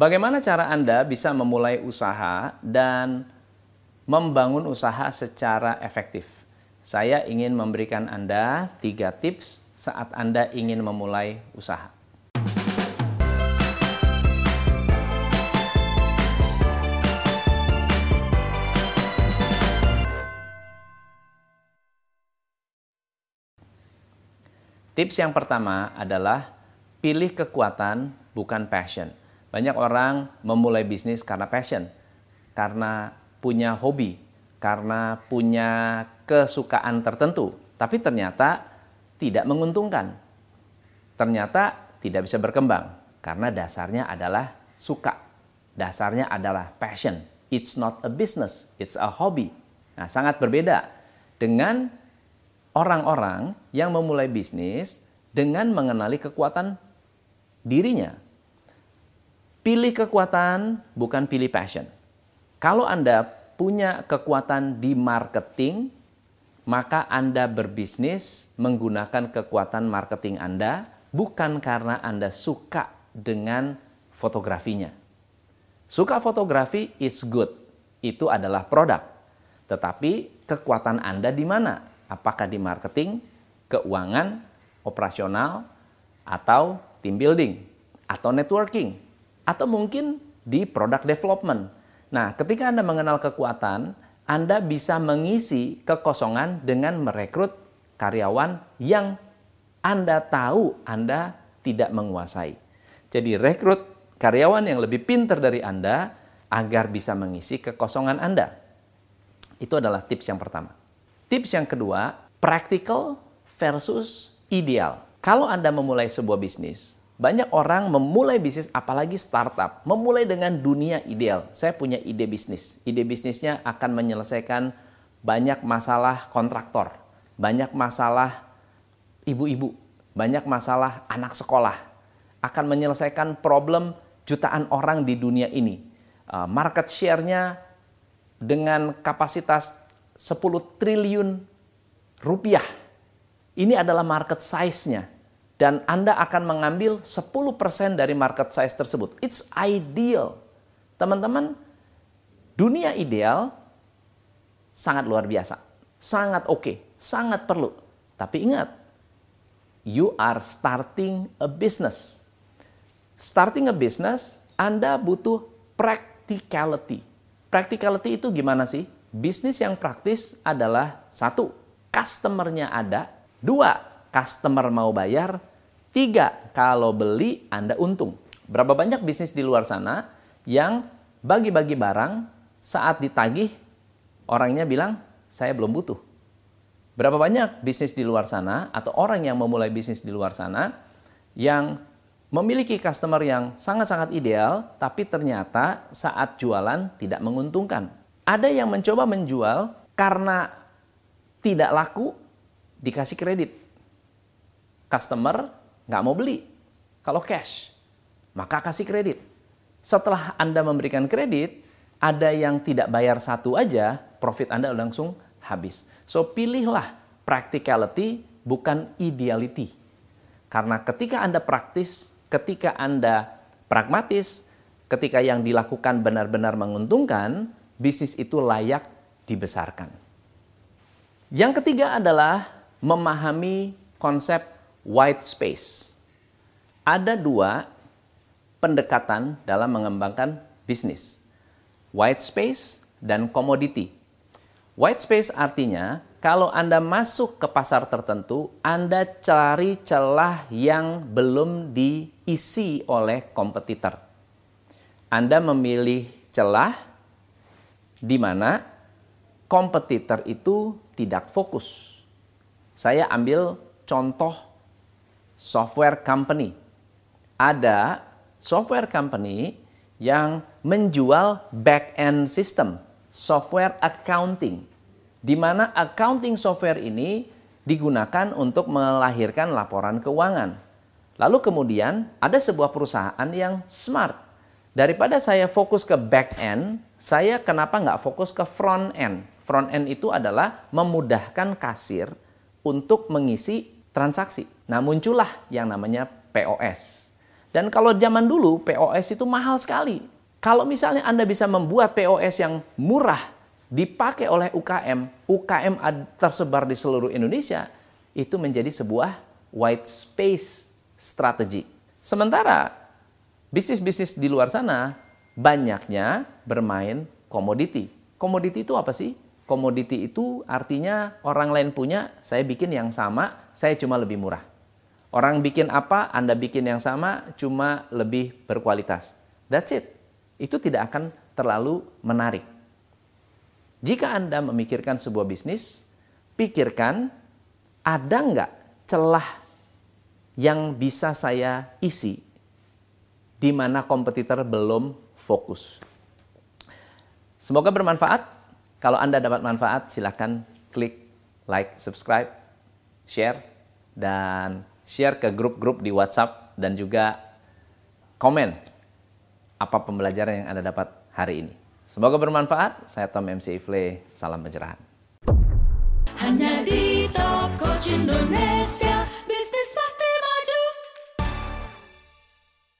Bagaimana cara Anda bisa memulai usaha dan membangun usaha secara efektif? Saya ingin memberikan Anda tiga tips saat Anda ingin memulai usaha. Tips yang pertama adalah pilih kekuatan bukan passion. Banyak orang memulai bisnis karena passion, karena punya hobi, karena punya kesukaan tertentu, tapi ternyata tidak menguntungkan. Ternyata tidak bisa berkembang karena dasarnya adalah suka. Dasarnya adalah passion. It's not a business, it's a hobby. Nah, sangat berbeda dengan orang-orang yang memulai bisnis dengan mengenali kekuatan dirinya. Pilih kekuatan, bukan pilih passion. Kalau Anda punya kekuatan di marketing, maka Anda berbisnis menggunakan kekuatan marketing Anda bukan karena Anda suka dengan fotografinya. Suka fotografi is good. Itu adalah produk. Tetapi kekuatan Anda di mana? Apakah di marketing, keuangan, operasional, atau team building, atau networking, atau mungkin di product development. Nah, ketika Anda mengenal kekuatan, Anda bisa mengisi kekosongan dengan merekrut karyawan yang Anda tahu Anda tidak menguasai. Jadi rekrut karyawan yang lebih pintar dari Anda agar bisa mengisi kekosongan Anda. Itu adalah tips yang pertama. Tips yang kedua, practical versus ideal. Kalau Anda memulai sebuah bisnis, banyak orang memulai bisnis apalagi startup, memulai dengan dunia ideal. Saya punya ide bisnis. Ide bisnisnya akan menyelesaikan banyak masalah kontraktor, banyak masalah ibu-ibu, banyak masalah anak sekolah, akan menyelesaikan problem jutaan orang di dunia ini. Uh, market share-nya dengan kapasitas 10 triliun rupiah. Ini adalah market size-nya. Dan Anda akan mengambil 10% dari market size tersebut. It's ideal. Teman-teman, dunia ideal sangat luar biasa. Sangat oke, okay, sangat perlu. Tapi ingat, you are starting a business. Starting a business, Anda butuh practicality. Practicality itu gimana sih? Bisnis yang praktis adalah satu, customernya ada. Dua, customer mau bayar. Tiga, kalau beli Anda untung. Berapa banyak bisnis di luar sana yang bagi-bagi barang saat ditagih orangnya bilang saya belum butuh. Berapa banyak bisnis di luar sana atau orang yang memulai bisnis di luar sana yang memiliki customer yang sangat-sangat ideal tapi ternyata saat jualan tidak menguntungkan. Ada yang mencoba menjual karena tidak laku, dikasih kredit. Customer nggak mau beli kalau cash, maka kasih kredit. Setelah Anda memberikan kredit, ada yang tidak bayar satu aja, profit Anda langsung habis. So pilihlah practicality bukan ideality. Karena ketika Anda praktis, ketika Anda pragmatis, ketika yang dilakukan benar-benar menguntungkan, bisnis itu layak dibesarkan. Yang ketiga adalah memahami konsep white space. Ada dua pendekatan dalam mengembangkan bisnis. White space dan commodity. White space artinya kalau Anda masuk ke pasar tertentu, Anda cari celah yang belum diisi oleh kompetitor. Anda memilih celah di mana kompetitor itu tidak fokus. Saya ambil contoh software company. Ada software company yang menjual back-end system, software accounting, di mana accounting software ini digunakan untuk melahirkan laporan keuangan. Lalu kemudian ada sebuah perusahaan yang smart. Daripada saya fokus ke back-end, saya kenapa nggak fokus ke front end? Front end itu adalah memudahkan kasir untuk mengisi transaksi. Nah, muncullah yang namanya POS. Dan kalau zaman dulu POS itu mahal sekali. Kalau misalnya Anda bisa membuat POS yang murah dipakai oleh UKM, UKM tersebar di seluruh Indonesia, itu menjadi sebuah white space strategy. Sementara bisnis-bisnis di luar sana banyaknya bermain komoditi. Komoditi itu apa sih? Komoditi itu artinya orang lain punya, saya bikin yang sama, saya cuma lebih murah. Orang bikin apa, Anda bikin yang sama, cuma lebih berkualitas. That's it. Itu tidak akan terlalu menarik. Jika Anda memikirkan sebuah bisnis, pikirkan ada nggak celah yang bisa saya isi di mana kompetitor belum fokus. Semoga bermanfaat. Kalau Anda dapat manfaat, silakan klik like, subscribe, share, dan share ke grup-grup di WhatsApp dan juga komen apa pembelajaran yang Anda dapat hari ini. Semoga bermanfaat. Saya Tom MC Ifle. Salam pencerahan. Hanya di Top Coach Indonesia.